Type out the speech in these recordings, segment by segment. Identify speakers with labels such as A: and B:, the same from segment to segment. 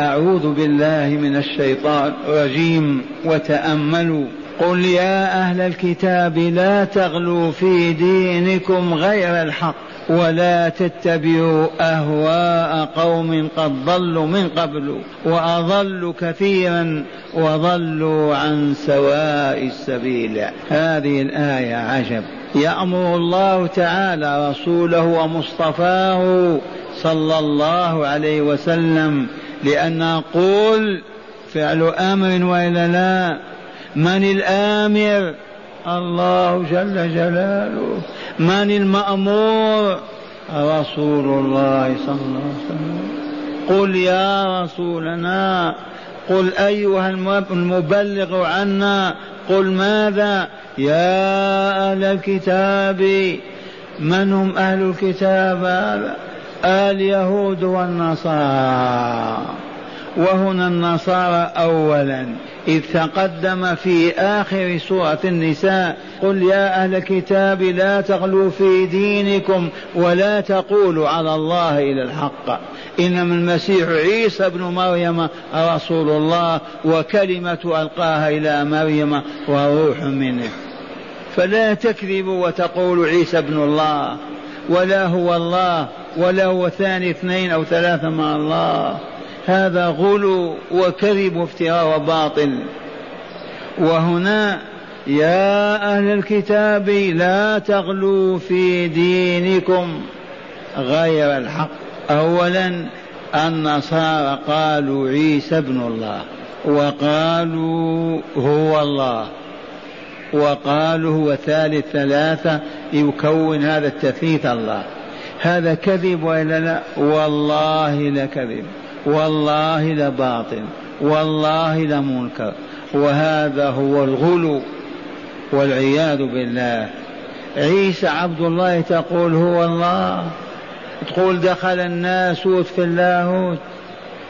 A: أعوذ بالله من الشيطان الرجيم وتأملوا قل يا أهل الكتاب لا تغلوا في دينكم غير الحق ولا تتبعوا أهواء قوم قد ضلوا من قبل وأضلوا كثيرا وضلوا عن سواء السبيل هذه الآية عجب يأمر الله تعالى رسوله ومصطفاه صلى الله عليه وسلم لأن نقول فعل أمر وإلا لا من الآمر الله جل جلاله من المأمور رسول الله صلى الله عليه وسلم قل يا رسولنا قل أيها المبلغ عنا قل ماذا يا أهل الكتاب من هم أهل الكتاب هذا اليهود والنصارى وهنا النصارى اولا اذ تقدم في اخر سوره النساء قل يا اهل الكتاب لا تغلوا في دينكم ولا تقولوا على الله الا الحق انما المسيح عيسى ابن مريم رسول الله وكلمه القاها الى مريم وروح منه فلا تكذبوا وتقولوا عيسى ابن الله ولا هو الله ولا هو ثاني اثنين أو ثلاثة مع الله هذا غلو وكذب وافتراء وباطل وهنا يا أهل الكتاب لا تغلوا في دينكم غير الحق أولا النصارى قالوا عيسى ابن الله وقالوا هو الله وقالوا ثالث ثلاثة يكون هذا التثليث الله هذا كذب وإلا لا والله لكذب والله لباطل والله لمنكر وهذا هو الغلو والعياذ بالله عيسى عبد الله تقول هو الله تقول دخل الناسوت في اللاهوت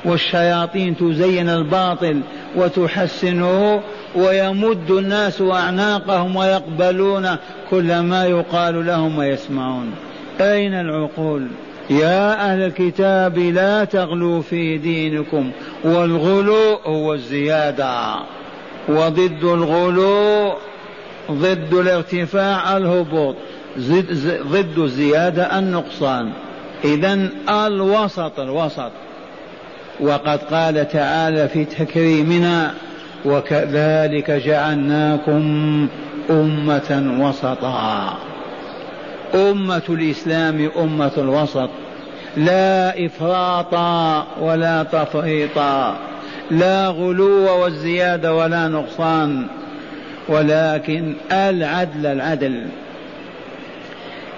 A: والشياطين تزين الباطل وتحسنه ويمد الناس اعناقهم ويقبلون كل ما يقال لهم ويسمعون اين العقول يا اهل الكتاب لا تغلوا في دينكم والغلو هو الزياده وضد الغلو ضد الارتفاع الهبوط ضد الزياده النقصان اذا الوسط الوسط وقد قال تعالى في تكريمنا وكذلك جعلناكم أمة وسطا أمة الإسلام أمة الوسط لا إفراط ولا تفريط لا غلو والزيادة ولا نقصان ولكن العدل العدل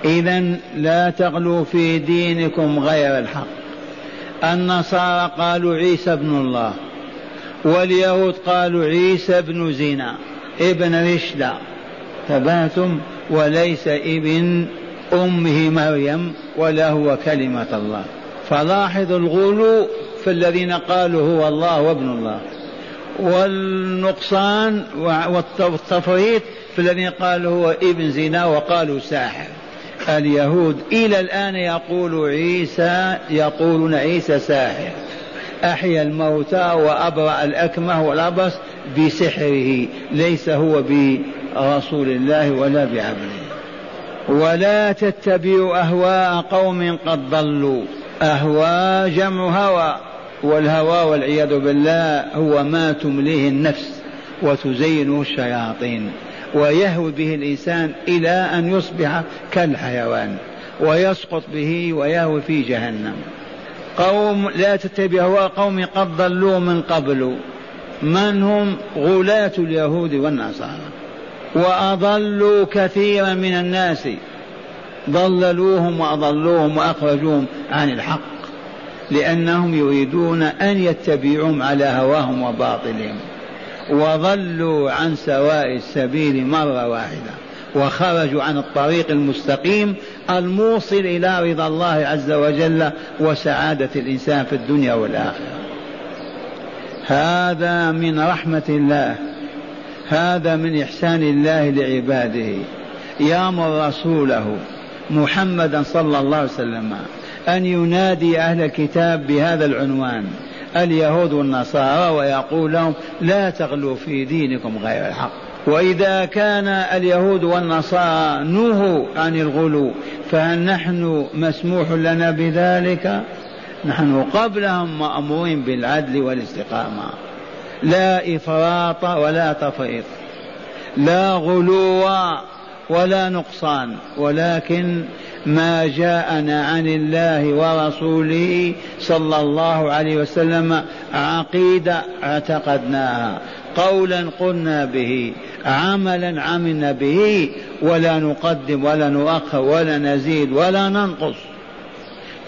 A: إذا لا تغلوا في دينكم غير الحق النصارى قالوا عيسى ابن الله واليهود قالوا عيسى ابن زنا ابن رشدة تبهتم وليس ابن أمه مريم ولا هو كلمة الله فلاحظوا الغلو في الذين قالوا هو الله وابن الله والنقصان والتفريط في الذين قالوا هو ابن زنا وقالوا ساحر اليهود إلى الآن يقول عيسى يقولون عيسى ساحر أحيا الموتى وأبرأ الأكمه والأبرص بسحره ليس هو برسول الله ولا بعبده ولا تتبعوا أهواء قوم قد ضلوا أهواء جمع هوى والهوى والعياذ بالله هو ما تمليه النفس وتزينه الشياطين ويهوي به الإنسان إلى أن يصبح كالحيوان ويسقط به ويهوي في جهنم قوم لا تتبع هواء قوم قد ضلوا من قبل من هم غلاة اليهود والنصارى وأضلوا كثيرا من الناس ضللوهم وأضلوهم وأخرجوهم عن الحق لأنهم يريدون أن يتبعوهم على هواهم وباطلهم وضلوا عن سواء السبيل مرة واحدة وخرجوا عن الطريق المستقيم الموصل إلى رضا الله عز وجل وسعادة الإنسان في الدنيا والآخرة هذا من رحمة الله هذا من إحسان الله لعباده يامر رسوله محمدا صلى الله عليه وسلم أن ينادي أهل الكتاب بهذا العنوان اليهود والنصارى ويقول لهم لا تغلوا في دينكم غير الحق وإذا كان اليهود والنصارى نهوا عن الغلو فهل نحن مسموح لنا بذلك نحن قبلهم مأمورين بالعدل والاستقامة لا إفراط ولا تفريط لا غلو ولا نقصان ولكن ما جاءنا عن الله ورسوله صلى الله عليه وسلم عقيده اعتقدناها قولا قلنا به عملا عملنا به ولا نقدم ولا نؤخر ولا نزيد ولا ننقص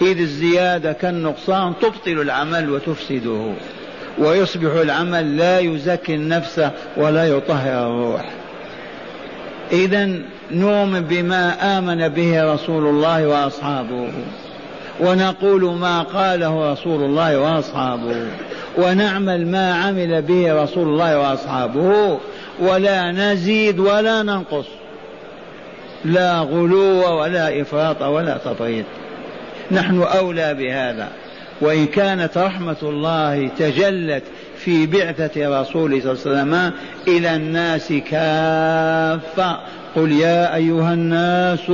A: إذ الزيادة كالنقصان تبطل العمل وتفسده ويصبح العمل لا يزكي النفس ولا يطهر الروح إذا نؤمن بما آمن به رسول الله وأصحابه ونقول ما قاله رسول الله وأصحابه ونعمل ما عمل به رسول الله وأصحابه ولا نزيد ولا ننقص لا غلو ولا إفراط ولا تفريط نحن أولى بهذا وإن كانت رحمة الله تجلت في بعثة رسول صلى الله عليه وسلم إلى الناس كافة قل يا أيها الناس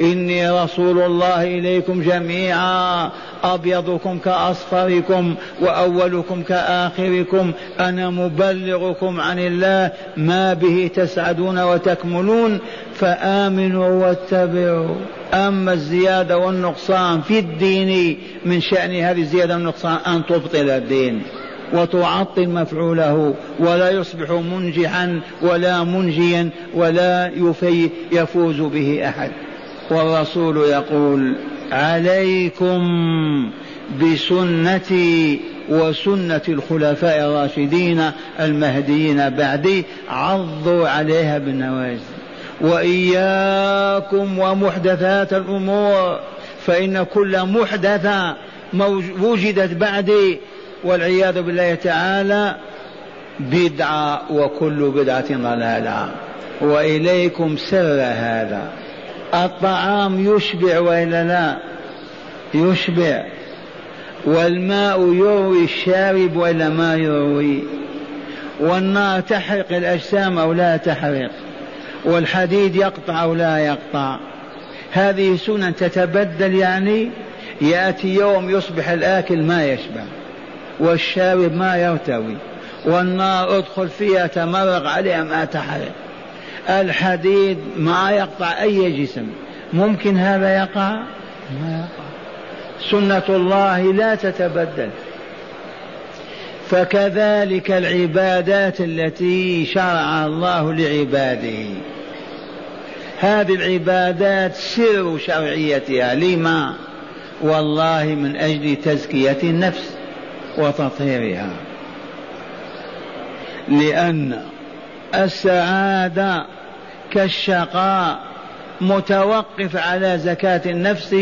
A: إني رسول الله إليكم جميعا أبيضكم كأصفركم وأولكم كآخركم أنا مبلغكم عن الله ما به تسعدون وتكملون فآمنوا واتبعوا أما الزيادة والنقصان في الدين من شأن هذه الزيادة والنقصان أن تبطل الدين وتعطل مفعوله ولا يصبح منجحا ولا منجيا ولا يفي يفوز به احد والرسول يقول عليكم بسنتي وسنة الخلفاء الراشدين المهديين بعدي عضوا عليها بالنواجذ وإياكم ومحدثات الأمور فإن كل محدثة وجدت بعدي والعياذ بالله تعالى بدعة وكل بدعة ضلالة وإليكم سر هذا الطعام يشبع وإلا لا يشبع والماء يروي الشارب وإلا ما يروي والنار تحرق الأجسام أو لا تحرق والحديد يقطع أو لا يقطع هذه سنن تتبدل يعني يأتي يوم يصبح الآكل ما يشبع والشارب ما يرتوي والنار ادخل فيها تمرغ عليها ما تحرق الحديد ما يقطع أي جسم ممكن هذا يقع ما يقع سنة الله لا تتبدل فكذلك العبادات التي شرع الله لعباده هذه العبادات سر شرعيتها لما والله من أجل تزكية النفس وتطهيرها لأن السعادة كالشقاء متوقف على زكاة النفس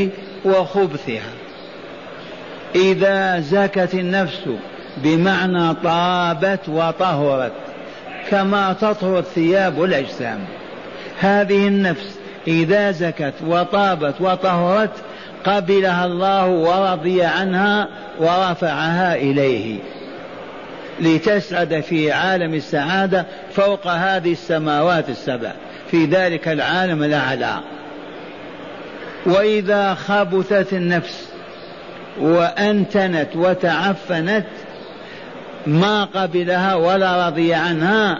A: وخبثها إذا زكت النفس بمعنى طابت وطهرت كما تطهر الثياب والأجسام هذه النفس إذا زكت وطابت وطهرت قبلها الله ورضي عنها ورفعها إليه لتسعد في عالم السعادة فوق هذه السماوات السبع في ذلك العالم الأعلى وإذا خبثت النفس وأنتنت وتعفنت ما قبلها ولا رضي عنها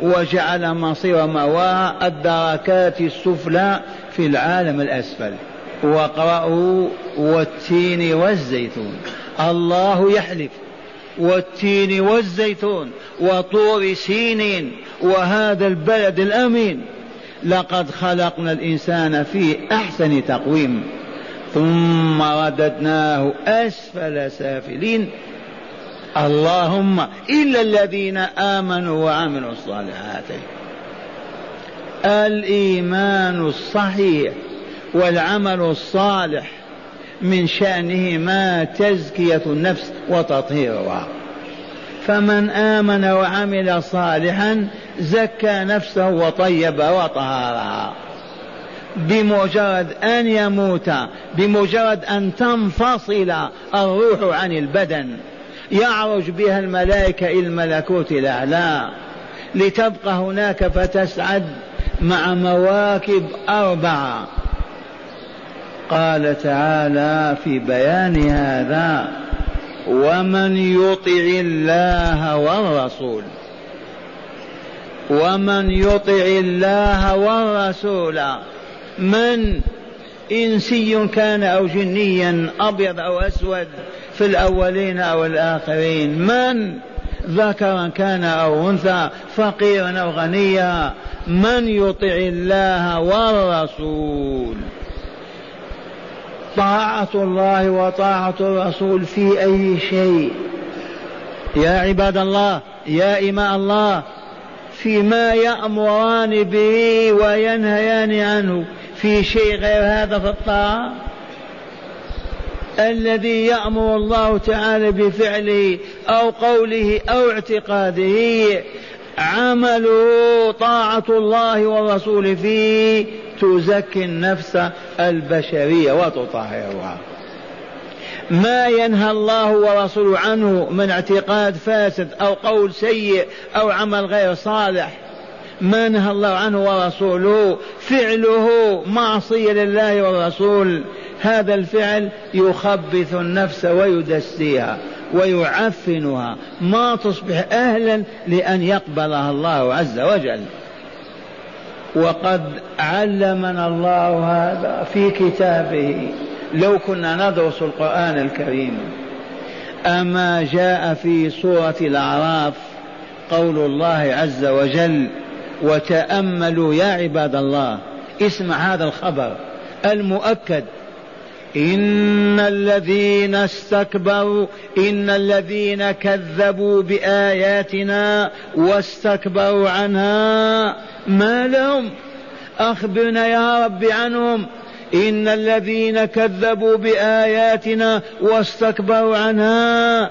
A: وجعل مصير مواها الدركات السفلى في العالم الأسفل واقرأوا والتين والزيتون الله يحلف والتين والزيتون وطور سينين وهذا البلد الأمين لقد خلقنا الإنسان في أحسن تقويم ثم رددناه أسفل سافلين اللهم إلا الذين آمنوا وعملوا الصالحات الإيمان الصحيح والعمل الصالح من شأنهما تزكية النفس وتطهيرها فمن آمن وعمل صالحا زكى نفسه وطيبها وطهرها بمجرد أن يموت بمجرد أن تنفصل الروح عن البدن يعرج بها الملائكة إلى الملكوت الأعلى لتبقى هناك فتسعد مع مواكب أربعة قال تعالى في بيان هذا ومن يطع الله والرسول ومن يطع الله والرسول من انسي كان او جنيا ابيض او اسود في الاولين او الاخرين من ذكرا كان او انثى فقيرا او غنيا من يطع الله والرسول طاعة الله وطاعة الرسول في أي شيء يا عباد الله يا إماء الله فيما يأمران به وينهيان عنه في شيء غير هذا في الطاعة الذي يأمر الله تعالى بفعله أو قوله أو اعتقاده عمله طاعة الله والرسول فيه تزكي النفس البشرية وتطهرها ما ينهى الله ورسوله عنه من اعتقاد فاسد أو قول سيء أو عمل غير صالح ما نهى الله عنه ورسوله فعله معصية لله والرسول هذا الفعل يخبث النفس ويدسيها ويعفنها ما تصبح أهلا لأن يقبلها الله عز وجل وقد علمنا الله هذا في كتابه لو كنا ندرس القرآن الكريم أما جاء في سورة الأعراف قول الله عز وجل وتأملوا يا عباد الله اسمع هذا الخبر المؤكد إن الذين استكبروا إن الذين كذبوا بآياتنا واستكبروا عنها ما لهم أخبرنا يا رب عنهم إن الذين كذبوا بآياتنا واستكبروا عنها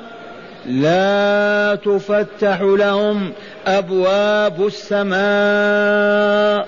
A: لا تفتح لهم أبواب السماء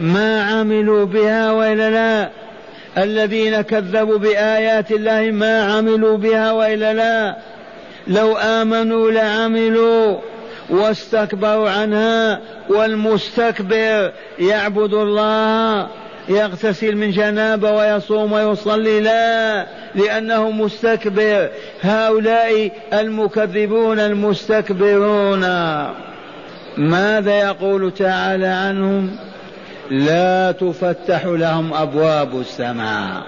A: ما عملوا بها والا لا الذين كذبوا بايات الله ما عملوا بها والا لا لو امنوا لعملوا واستكبروا عنها والمستكبر يعبد الله يغتسل من جنابه ويصوم ويصلي لا لانه مستكبر هؤلاء المكذبون المستكبرون ماذا يقول تعالى عنهم لا تفتح لهم أبواب السماء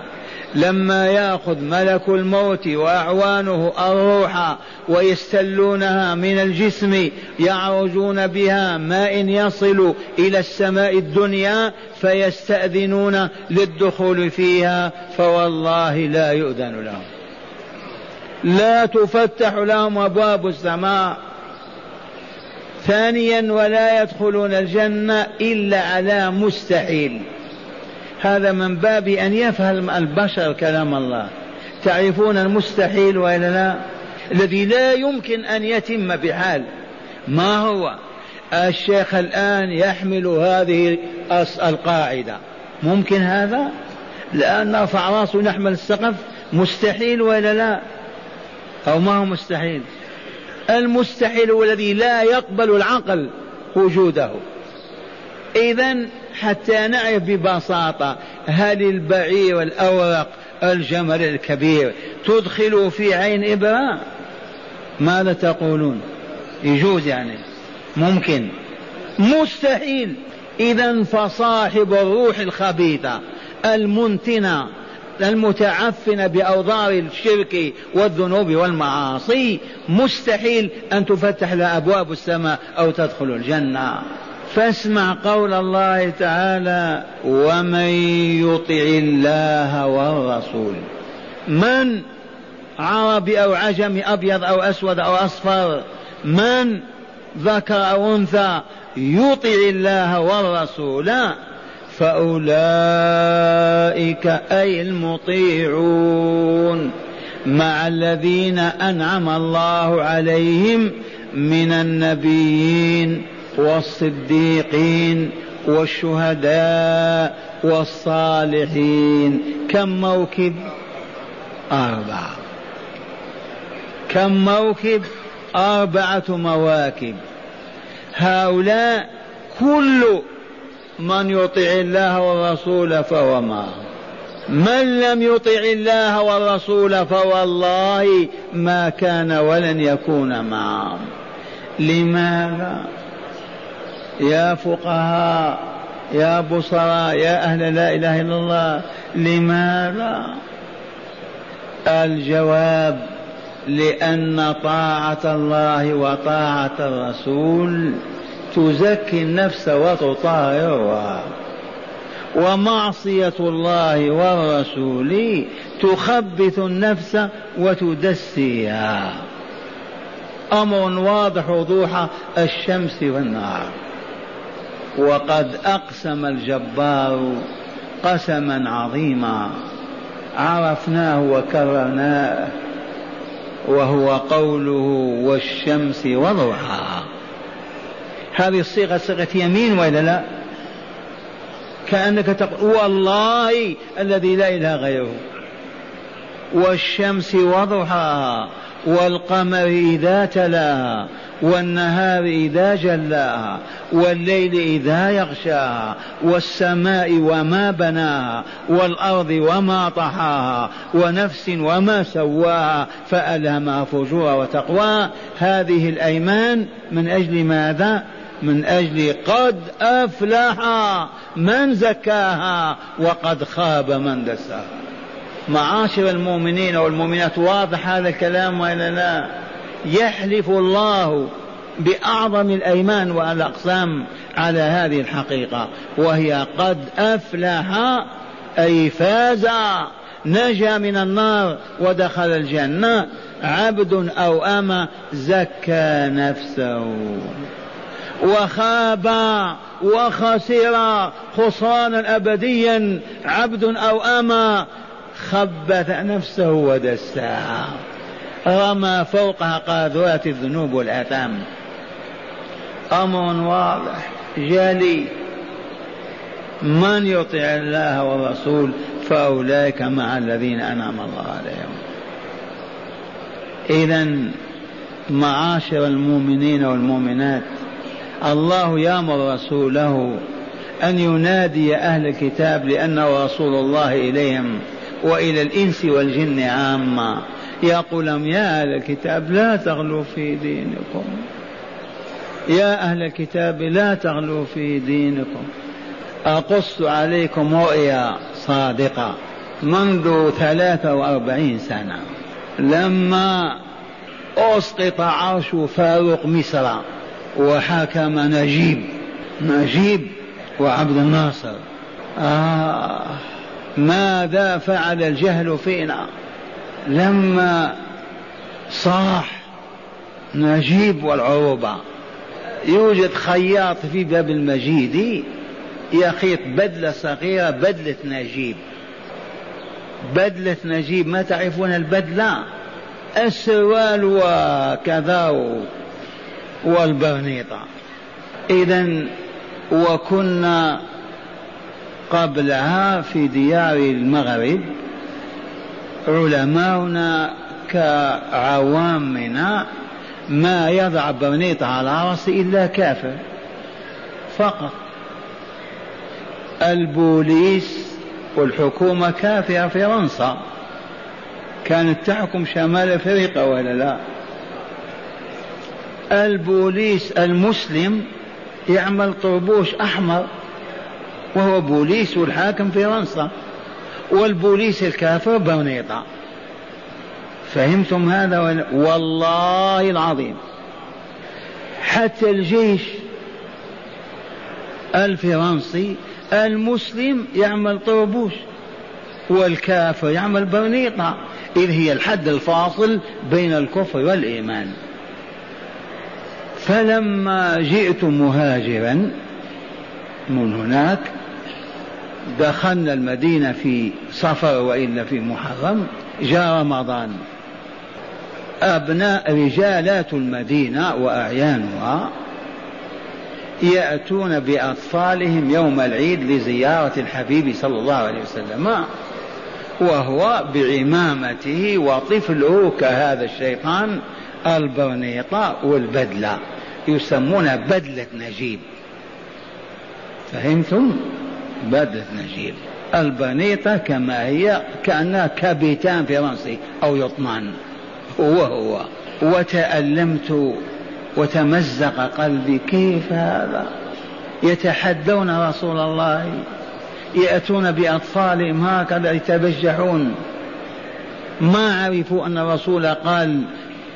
A: لما ياخذ ملك الموت واعوانه الروح ويستلونها من الجسم يعرجون بها ما ان يصل الى السماء الدنيا فيستاذنون للدخول فيها فوالله لا يؤذن لهم لا تفتح لهم ابواب السماء ثانيا ولا يدخلون الجنة إلا على مستحيل هذا من باب أن يفهم البشر كلام الله تعرفون المستحيل وإلا لا الذي لا يمكن أن يتم بحال ما هو الشيخ الآن يحمل هذه القاعدة ممكن هذا لأن نرفع راسه نحمل السقف مستحيل وإلا لا أو ما هو مستحيل المستحيل هو الذي لا يقبل العقل وجوده إذا حتى نعرف ببساطة هل البعير الأورق الجمل الكبير تدخل في عين إبرة ماذا تقولون يجوز يعني ممكن مستحيل إذا فصاحب الروح الخبيثة المنتنة المتعفن بأوضار الشرك والذنوب والمعاصي مستحيل أن تفتح لها أبواب السماء أو تدخل الجنة فاسمع قول الله تعالى ومن يطع الله والرسول من عربي أو عجمي أبيض أو أسود أو أصفر من ذكر أو أنثى يطع الله والرسول فأولئك أي المطيعون مع الذين أنعم الله عليهم من النبيين والصديقين والشهداء والصالحين كم موكب أربعة كم موكب أربعة مواكب هؤلاء كل من يطع الله والرسول فهو معه من لم يطع الله والرسول فوالله ما كان ولن يكون معهم لماذا يا فقهاء يا بصراء يا أهل لا إله إلا الله لماذا الجواب لأن طاعة الله وطاعة الرسول تزكي النفس وتطهرها ومعصية الله والرسول تخبث النفس وتدسيها أمر واضح وضوح الشمس والنار وقد أقسم الجبار قسما عظيما عرفناه وكررناه وهو قوله والشمس وضحاها هذه الصيغة صيغة يمين ولا لا كأنك تقول والله الذي لا إله غيره والشمس وضحاها والقمر إذا تلاها والنهار إذا جلاها والليل إذا يغشاها والسماء وما بناها والأرض وما طحاها ونفس وما سواها فألهمها فجورها وتقواها هذه الأيمان من أجل ماذا؟ من أجل قد أفلح من زكاها وقد خاب من دساها معاشر المؤمنين والمؤمنات واضح هذا الكلام وإلا لا يحلف الله بأعظم الأيمان والأقسام على هذه الحقيقة وهي قد أفلح أي فاز نجا من النار ودخل الجنة عبد أو أما زكى نفسه وخاب وخسر خسرانا أبديا عبد أو أما خبث نفسه ودسها رمى فوقها قاذورات الذنوب والآثام أمر واضح جلي من يطع الله والرسول فأولئك مع الذين أنعم الله عليهم إذا معاشر المؤمنين والمؤمنات الله يامر رسوله أن ينادي أهل الكتاب لأنه رسول الله إليهم وإلى الإنس والجن عامة يقول لهم يا أهل الكتاب لا تغلوا في دينكم يا أهل الكتاب لا تغلوا في دينكم أقص عليكم رؤيا صادقة منذ ثلاثة وأربعين سنة لما أسقط عرش فاروق مصر وحكم نجيب نجيب وعبد الناصر آه ماذا فعل الجهل فينا لما صاح نجيب والعروبة يوجد خياط في باب المجيد يخيط بدلة صغيرة بدلة نجيب بدلة نجيب ما تعرفون البدلة السروال وكذا والبرنيطة إذا وكنا قبلها في ديار المغرب علماؤنا كعوامنا ما يضع برنيطة على رأسه إلا كافر فقط البوليس والحكومة كافرة فرنسا كانت تحكم شمال أفريقيا ولا لا البوليس المسلم يعمل طربوش أحمر وهو بوليس والحاكم فرنسا والبوليس الكافر برنيطة فهمتم هذا ولا؟ والله العظيم حتى الجيش الفرنسي المسلم يعمل طربوش والكافر يعمل برنيطة إذ هي الحد الفاصل بين الكفر والإيمان فلما جئت مهاجرا من هناك دخلنا المدينة في صفر وإلا في محرم جاء رمضان أبناء رجالات المدينة وأعيانها يأتون بأطفالهم يوم العيد لزيارة الحبيب صلى الله عليه وسلم وهو بعمامته وطفله كهذا الشيطان البرنيطة والبدلة يسمونها بدلة نجيب فهمتم بدلة نجيب البنيطة كما هي كأنها كابيتان في رأسي أو يطمان هو هو وتألمت وتمزق قلبي كيف هذا يتحدون رسول الله يأتون بأطفالهم هكذا يتبجحون ما عرفوا أن الرسول قال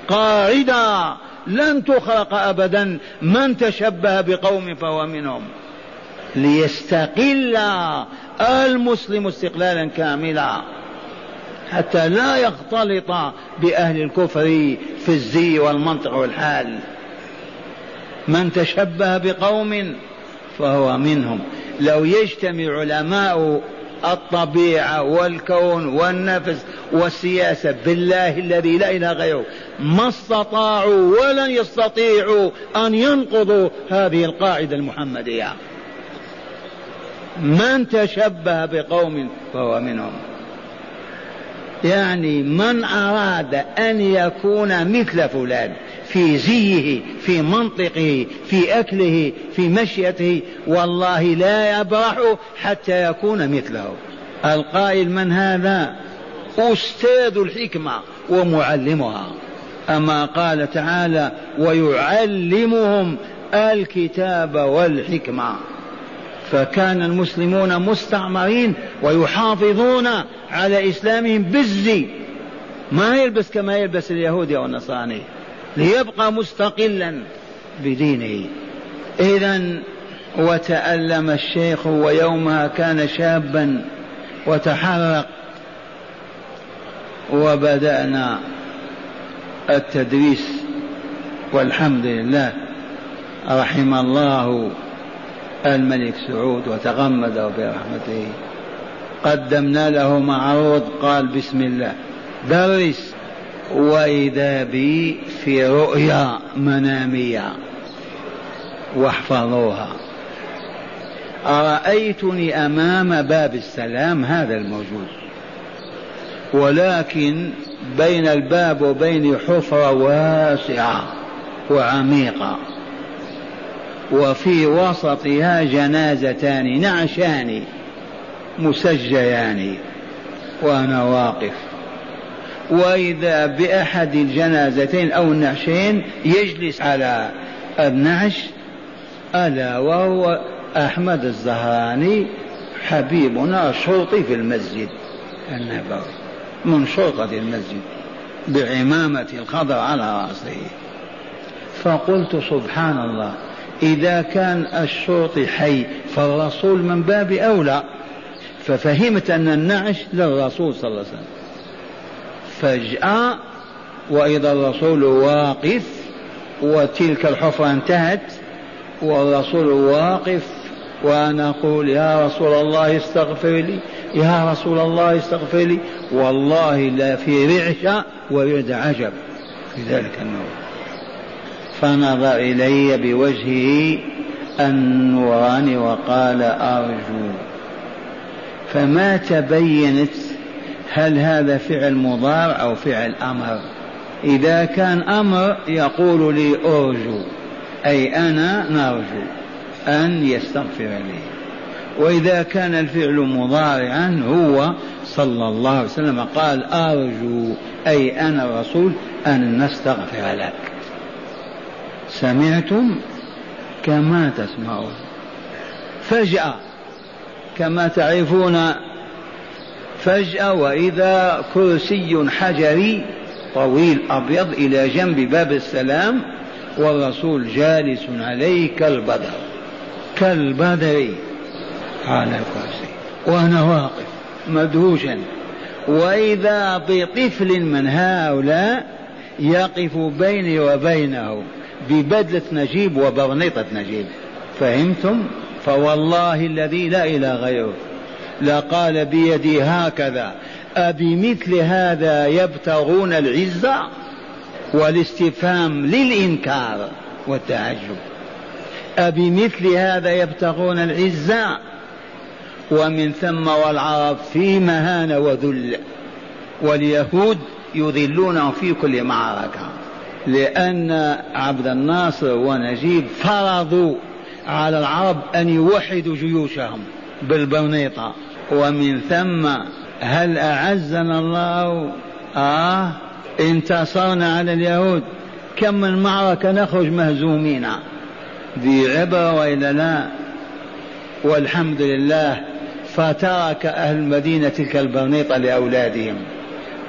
A: قاعدة لن تخرق أبدا من تشبه بقوم فهو منهم ليستقل المسلم استقلالا كاملا حتى لا يختلط بأهل الكفر في الزي والمنطق والحال من تشبه بقوم فهو منهم لو يجتمع علماء الطبيعة والكون والنفس والسياسة بالله الذي لا إله غيره ما استطاعوا ولن يستطيعوا أن ينقضوا هذه القاعدة المحمدية من تشبه بقوم فهو منهم يعني من أراد أن يكون مثل فلان في زيه في منطقه في أكله في مشيته والله لا يبرح حتى يكون مثله القائل من هذا أستاذ الحكمة ومعلمها أما قال تعالى ويعلمهم الكتاب والحكمة فكان المسلمون مستعمرين ويحافظون على إسلامهم بالزي ما يلبس كما يلبس اليهودي والنصراني ليبقى مستقلا بدينه إذا وتألم الشيخ ويومها كان شابا وتحرق وبدأنا التدريس والحمد لله رحم الله الملك سعود وتغمده برحمته قدمنا له معروض قال بسم الله درس وإذا بي في رؤيا منامية واحفظوها أرأيتني أمام باب السلام هذا الموجود ولكن بين الباب وبين حفرة واسعة وعميقة وفي وسطها جنازتان نعشان مسجيان وأنا واقف وإذا بأحد الجنازتين أو النعشين يجلس على النعش ألا وهو أحمد الزهراني حبيبنا شرطي في المسجد النبوي من شرطة المسجد بعمامة الخضر على رأسه فقلت سبحان الله إذا كان الشرطي حي فالرسول من باب أولى ففهمت أن النعش للرسول صلى الله عليه وسلم فجأة وإذا الرسول واقف وتلك الحفرة انتهت والرسول واقف وأنا أقول يا رسول الله استغفر لي يا رسول الله استغفر لي والله لا في رعشة ويرد عجب في ذلك النور فنظر إلي بوجهه النوراني وقال أرجو فما تبينت هل هذا فعل مضارع أو فعل أمر إذا كان أمر يقول لي أرجو أي أنا نرجو أن يستغفر لي وإذا كان الفعل مضارعا هو صلى الله عليه وسلم قال أرجو أي أنا الرسول أن نستغفر لك سمعتم كما تسمعون فجأة كما تعرفون فجأة وإذا كرسي حجري طويل أبيض إلى جنب باب السلام والرسول جالس عليه كالبدر كالبدر على الكرسي وأنا واقف مدهوشا وإذا بطفل من هؤلاء يقف بيني وبينه ببدلة نجيب وبرنيطة نجيب فهمتم فوالله الذي لا إله غيره لقال بيدي هكذا أبمثل هذا يبتغون العزة والاستفهام للإنكار والتعجب أبمثل هذا يبتغون العزة ومن ثم والعرب في مهانة وذل واليهود يذلونهم في كل معركة لأن عبد الناصر ونجيب فرضوا على العرب أن يوحدوا جيوشهم بالبنيطة ومن ثم هل أعزنا الله آه انتصرنا على اليهود كم من معركة نخرج مهزومين ذي عبرة وإلا لا والحمد لله فترك أهل المدينة تلك البرنيطة لأولادهم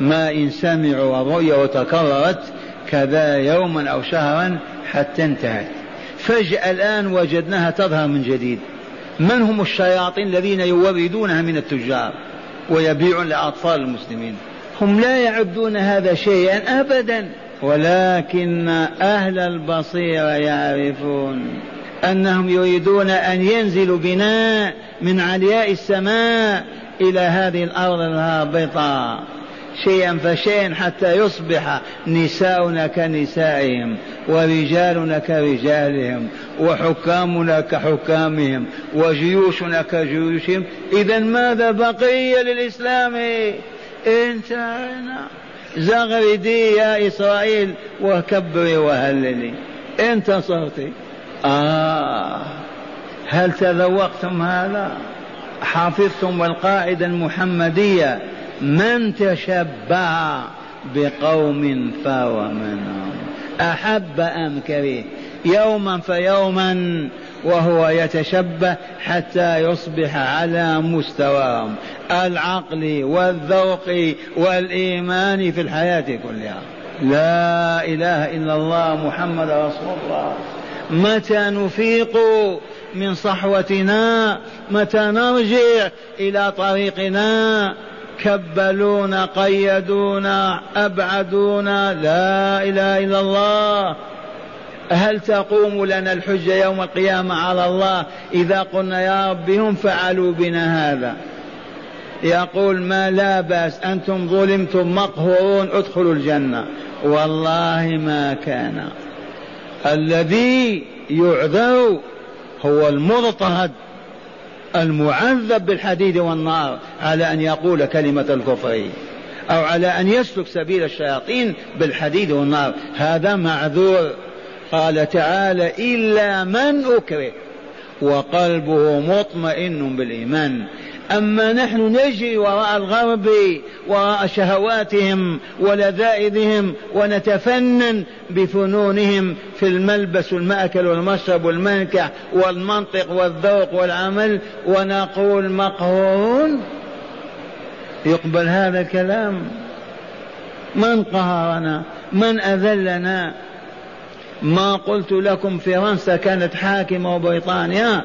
A: ما إن سمعوا الرؤيا وتكررت كذا يوما أو شهرا حتى انتهت فجأة الآن وجدناها تظهر من جديد من هم الشياطين الذين يوردونها من التجار ويبيعون لأطفال المسلمين هم لا يعدون هذا شيئا أبدا ولكن أهل البصيرة يعرفون أنهم يريدون أن ينزلوا بناء من علياء السماء إلى هذه الأرض الهابطة شيئا فشيئا حتى يصبح نساؤنا كنسائهم ورجالنا كرجالهم وحكامنا كحكامهم وجيوشنا كجيوشهم إذا ماذا بقي للإسلام انتهينا زغردي يا إسرائيل وكبري وهللي انتصرت آه هل تذوقتم هذا حفظتم القاعدة المحمدية من تشبه بقوم فهو منهم أحب أم كره يوما فيوما وهو يتشبه حتى يصبح على مستواهم العقل والذوق والإيمان في الحياة كلها لا إله إلا الله محمد رسول الله متى نفيق من صحوتنا متى نرجع إلى طريقنا كبلونا قيدونا أبعدونا لا إله إلا الله هل تقوم لنا الحجة يوم القيامة على الله إذا قلنا يا رب هم فعلوا بنا هذا يقول ما لا بأس أنتم ظلمتم مقهورون ادخلوا الجنة والله ما كان الذي يعذر هو المضطهد المعذب بالحديد والنار على أن يقول كلمة الكفر أو على أن يسلك سبيل الشياطين بالحديد والنار هذا معذور قال تعالى إلا من أكره وقلبه مطمئن بالإيمان أما نحن نجري وراء الغرب وراء شهواتهم ولذائذهم ونتفنن بفنونهم في الملبس والمأكل والمشرب والمنكح والمنطق والذوق والعمل ونقول مقهورون يقبل هذا الكلام من قهرنا من أذلنا ما قلت لكم فرنسا كانت حاكمة وبريطانيا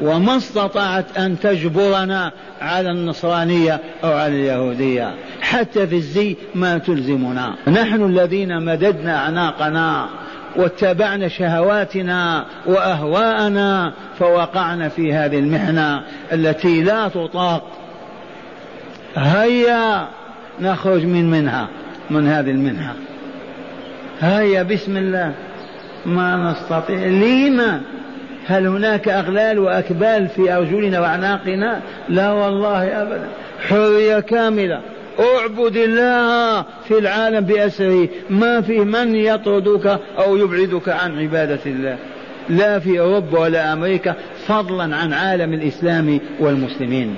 A: وما استطاعت أن تجبرنا على النصرانية أو على اليهودية حتى في الزي ما تلزمنا نحن الذين مددنا أعناقنا واتبعنا شهواتنا وأهواءنا فوقعنا في هذه المحنة التي لا تطاق هيا نخرج من منها من هذه المنحة هيا بسم الله ما نستطيع لما هل هناك أغلال وأكبال في أرجلنا وأعناقنا لا والله أبدا حرية كاملة اعبد الله في العالم بأسره ما في من يطردك أو يبعدك عن عبادة الله لا في أوروبا ولا أمريكا فضلا عن عالم الإسلام والمسلمين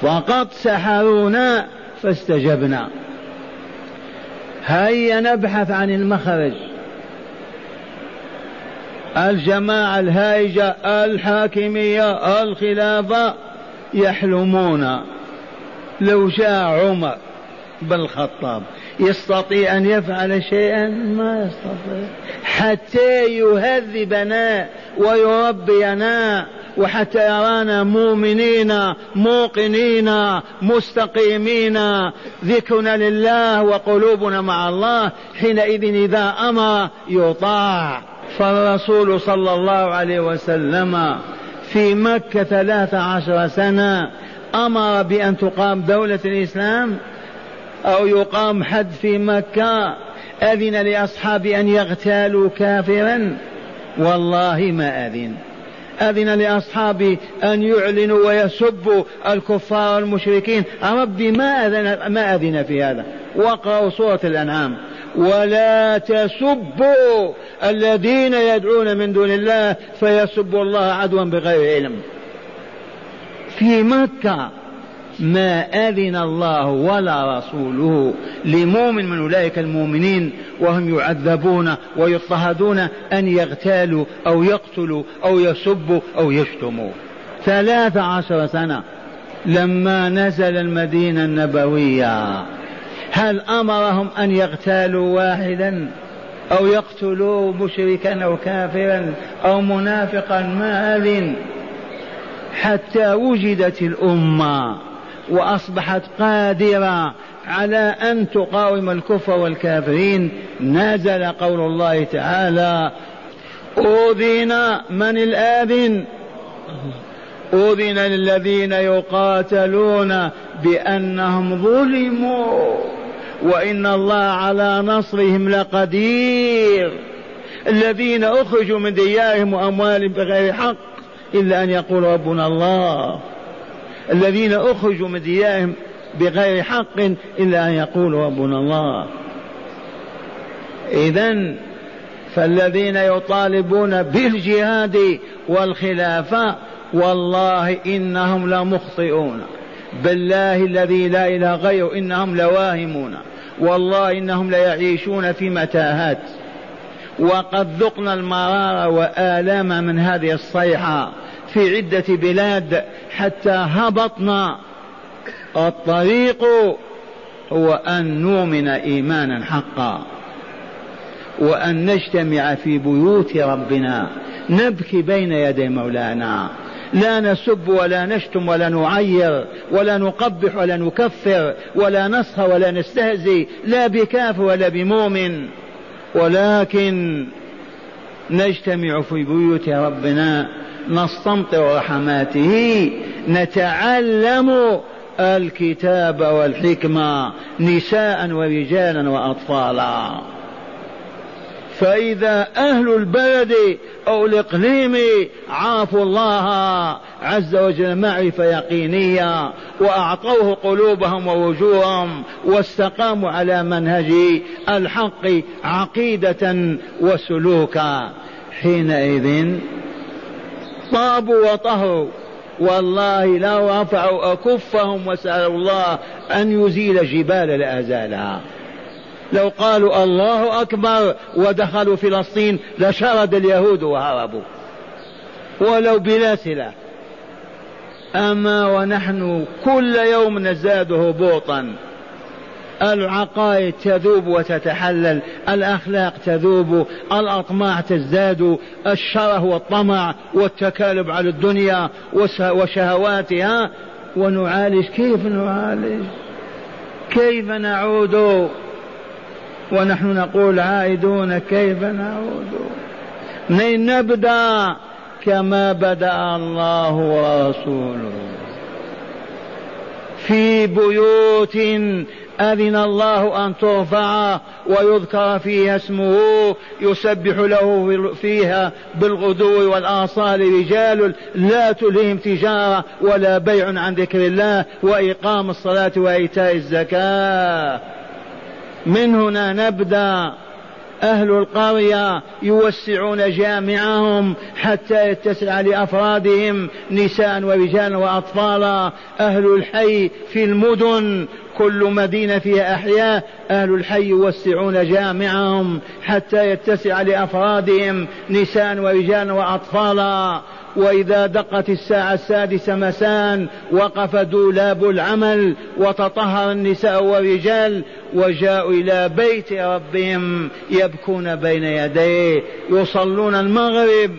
A: فقط سحرونا فاستجبنا هيا نبحث عن المخرج الجماعة الهائجة الحاكمية الخلافة يحلمون لو جاء عمر بن الخطاب يستطيع أن يفعل شيئا ما يستطيع حتى يهذبنا ويربينا وحتى يرانا مؤمنين موقنين مستقيمين ذكرنا لله وقلوبنا مع الله حينئذ إذا أمر يطاع فالرسول صلى الله عليه وسلم في مكة ثلاث عشر سنة أمر بأن تقام دولة الإسلام أو يقام حد في مكة أذن لأصحاب أن يغتالوا كافرا والله ما أذن أذن لأصحابي أن يعلنوا ويسبوا الكفار والمشركين ربي ما أذن, ما أذن في هذا واقرأوا سورة الأنعام ولا تسبوا الذين يدعون من دون الله فيسبوا الله عدوا بغير علم في مكة ما أذن الله ولا رسوله لمؤمن من أولئك المؤمنين وهم يعذبون ويضطهدون أن يغتالوا أو يقتلوا أو يسبوا أو يشتموا ثلاث عشر سنة لما نزل المدينة النبوية هل امرهم ان يغتالوا واحدا او يقتلوا مشركا او كافرا او منافقا ما اذن حتى وجدت الامه واصبحت قادره على ان تقاوم الكفر والكافرين نزل قول الله تعالى اذن من الاذن أذن للذين يقاتلون بأنهم ظلموا وإن الله على نصرهم لقدير الذين أخرجوا من ديارهم وأموالهم بغير حق إلا أن يقول ربنا الله الذين أخرجوا من ديارهم بغير حق إلا أن يقول ربنا الله إذا فالذين يطالبون بالجهاد والخلافة والله إنهم لمخطئون بالله الذي لا إله غيره إنهم لواهمون والله إنهم ليعيشون في متاهات وقد ذقنا المرار والام من هذه الصيحه في عده بلاد حتى هبطنا الطريق هو ان نؤمن ايمانا حقا وان نجتمع في بيوت ربنا نبكي بين يدي مولانا لا نسب ولا نشتم ولا نعير ولا نقبح ولا نكفر ولا نسخر ولا نستهزي لا بكاف ولا بمؤمن ولكن نجتمع في بيوت ربنا نستمطر رحماته نتعلم الكتاب والحكمه نساء ورجالا واطفالا فإذا أهل البلد أو الإقليم عافوا الله عز وجل معرفة يقينية وأعطوه قلوبهم ووجوههم واستقاموا على منهج الحق عقيدة وسلوكا حينئذ طابوا وطهوا والله لو رفعوا أكفهم وسألوا الله أن يزيل جبال لأزالها لو قالوا الله أكبر ودخلوا فلسطين لشرد اليهود وهربوا ولو بلا سلاح أما ونحن كل يوم نزداد هبوطا العقائد تذوب وتتحلل الأخلاق تذوب الأطماع تزداد الشره والطمع والتكالب على الدنيا وشهواتها ونعالج كيف نعالج كيف نعود ونحن نقول عائدون كيف نعود من نبدا كما بدا الله ورسوله في بيوت أذن الله أن ترفع ويذكر فيها اسمه يسبح له فيها بالغدو والآصال رجال لا تلهم تجارة ولا بيع عن ذكر الله وإقام الصلاة وإيتاء الزكاة من هنا نبدا أهل القرية يوسعون جامعهم حتى يتسع لأفرادهم نساء ورجالا وأطفالا أهل الحي في المدن كل مدينة فيها أحياء أهل الحي يوسعون جامعهم حتى يتسع لأفرادهم نساء ورجالا وأطفالا وإذا دقت الساعة السادسة مساء وقف دولاب العمل وتطهر النساء والرجال وجاءوا إلى بيت ربهم يبكون بين يديه يصلون المغرب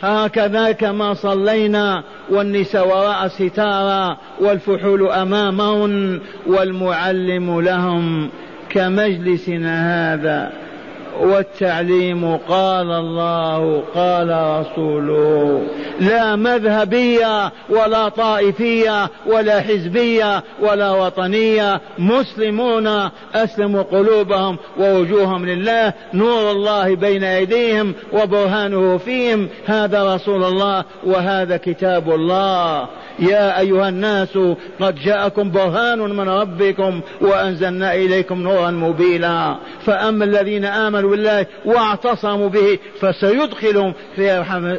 A: هكذا كما صلينا والنساء وراء ستارة والفحول أمامهن والمعلم لهم كمجلسنا هذا والتعليم قال الله قال رسوله لا مذهبية ولا طائفية ولا حزبية ولا وطنية مسلمون أسلموا قلوبهم ووجوههم لله نور الله بين أيديهم وبرهانه فيهم هذا رسول الله وهذا كتاب الله يا أيها الناس قد جاءكم برهان من ربكم وأنزلنا إليكم نورا مبينا فأما الذين آمنوا بالله واعتصموا به فسيدخلهم في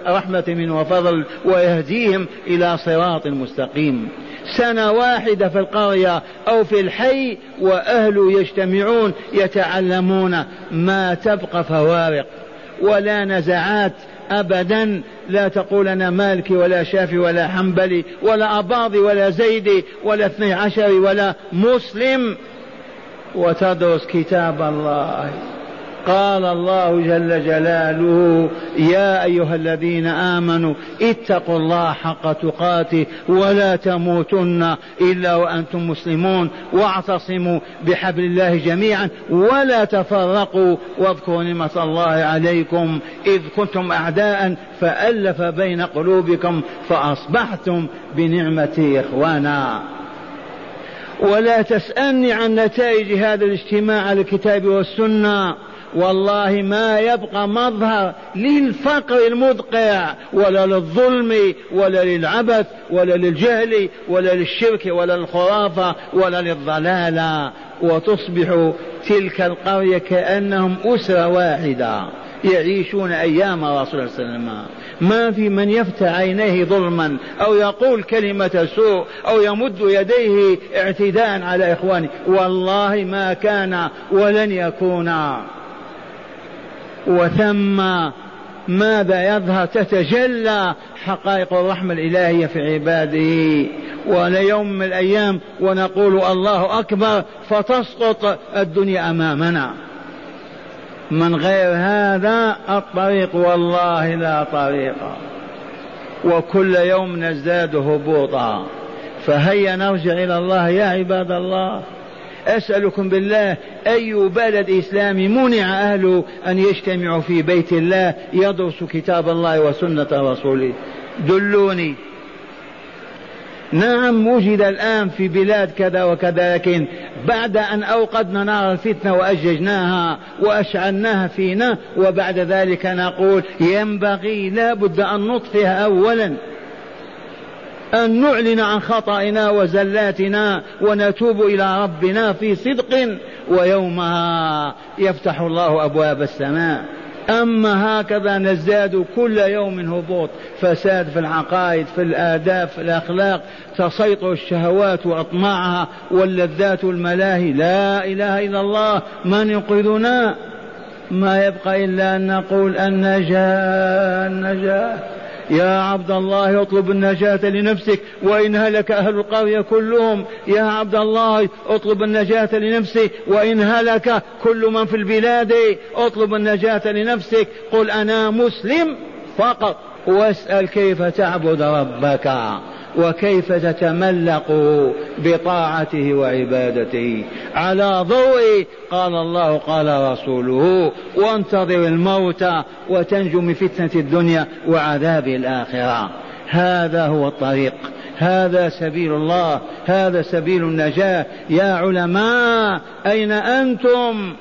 A: رحمة من وفضل ويهديهم إلى صراط مستقيم سنة واحدة في القرية أو في الحي وأهله يجتمعون يتعلمون ما تبقى فوارق ولا نزعات أبدا لا تقول أنا مالكي ولا شافي ولا حنبلي ولا أباضي ولا زيدي ولا اثني عشري ولا مسلم وتدرس كتاب الله قال الله جل جلاله يا أيها الذين آمنوا اتقوا الله حق تقاته ولا تموتن إلا وأنتم مسلمون واعتصموا بحبل الله جميعا ولا تفرقوا واذكروا نعمة الله عليكم إذ كنتم أعداء فألف بين قلوبكم فأصبحتم بنعمتي إخوانا ولا تسألني عن نتائج هذا الاجتماع على الكتاب والسنة والله ما يبقى مظهر للفقر المدقع ولا للظلم ولا للعبث ولا للجهل ولا للشرك ولا للخرافه ولا للضلاله وتصبح تلك القريه كانهم اسره واحده يعيشون ايام رسول الله صلى الله عليه وسلم ما في من يفتح عينيه ظلما او يقول كلمه سوء او يمد يديه اعتداء على اخوانه والله ما كان ولن يكون وثم ماذا يظهر تتجلى حقائق الرحمة الإلهية في عباده وليوم من الأيام ونقول الله أكبر فتسقط الدنيا أمامنا من غير هذا الطريق والله لا طريق وكل يوم نزداد هبوطا فهيا نرجع إلى الله يا عباد الله أسألكم بالله أي بلد إسلامي منع أهله أن يجتمعوا في بيت الله يدرسوا كتاب الله وسنة رسوله دلوني نعم وجد الآن في بلاد كذا وكذا لكن بعد أن أوقدنا نار الفتنة وأججناها وأشعلناها فينا وبعد ذلك نقول ينبغي لا بد أن نطفئها أولا أن نعلن عن خطأنا وزلاتنا ونتوب إلى ربنا في صدق ويومها يفتح الله أبواب السماء أما هكذا نزداد كل يوم هبوط فساد في العقائد في الآداب في الأخلاق تسيطر الشهوات وأطماعها واللذات والملاهي لا إله إلا الله من ينقذنا ما يبقى إلا أن نقول النجاة النجاة يا عبد الله اطلب النجاة لنفسك وإن هلك أهل القرية كلهم يا عبد الله اطلب النجاة لنفسك وإن هلك كل من في البلاد اطلب النجاة لنفسك قل أنا مسلم فقط واسأل كيف تعبد ربك وكيف تتملق بطاعته وعبادته على ضوء قال الله قال رسوله وانتظر الموت وتنجو من فتنه الدنيا وعذاب الاخره هذا هو الطريق هذا سبيل الله هذا سبيل النجاه يا علماء اين انتم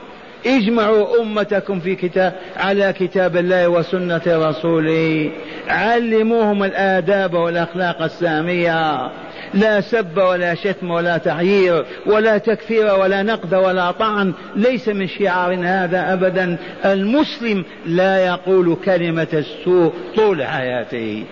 A: اجمعوا أمتكم في كتاب على كتاب الله وسنة رسوله علموهم الآداب والأخلاق السامية لا سب ولا شتم ولا تحيير ولا تكفير ولا نقد ولا طعن ليس من شعار هذا أبدا المسلم لا يقول كلمة السوء طول حياته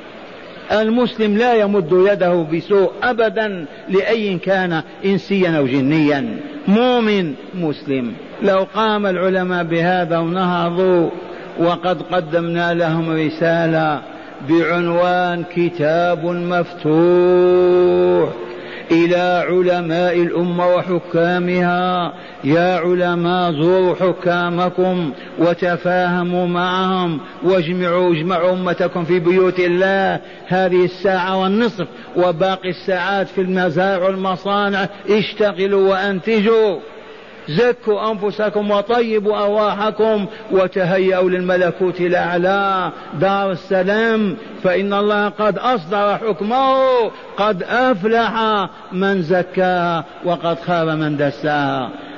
A: المسلم لا يمد يده بسوء أبدا لأي كان إنسيا أو جنيا مؤمن مسلم لو قام العلماء بهذا ونهضوا وقد قدمنا لهم رسالة بعنوان كتاب مفتوح إلى علماء الأمة وحكامها يا علماء زوروا حكامكم وتفاهموا معهم واجمعوا اجمعوا أمتكم في بيوت الله هذه الساعة والنصف وباقي الساعات في المزارع والمصانع اشتغلوا وأنتجوا زكوا أنفسكم وطيبوا أرواحكم وتهيأوا للملكوت الأعلى دار السلام فإن الله قد أصدر حكمه قد أفلح من زكاها وقد خاب من دساها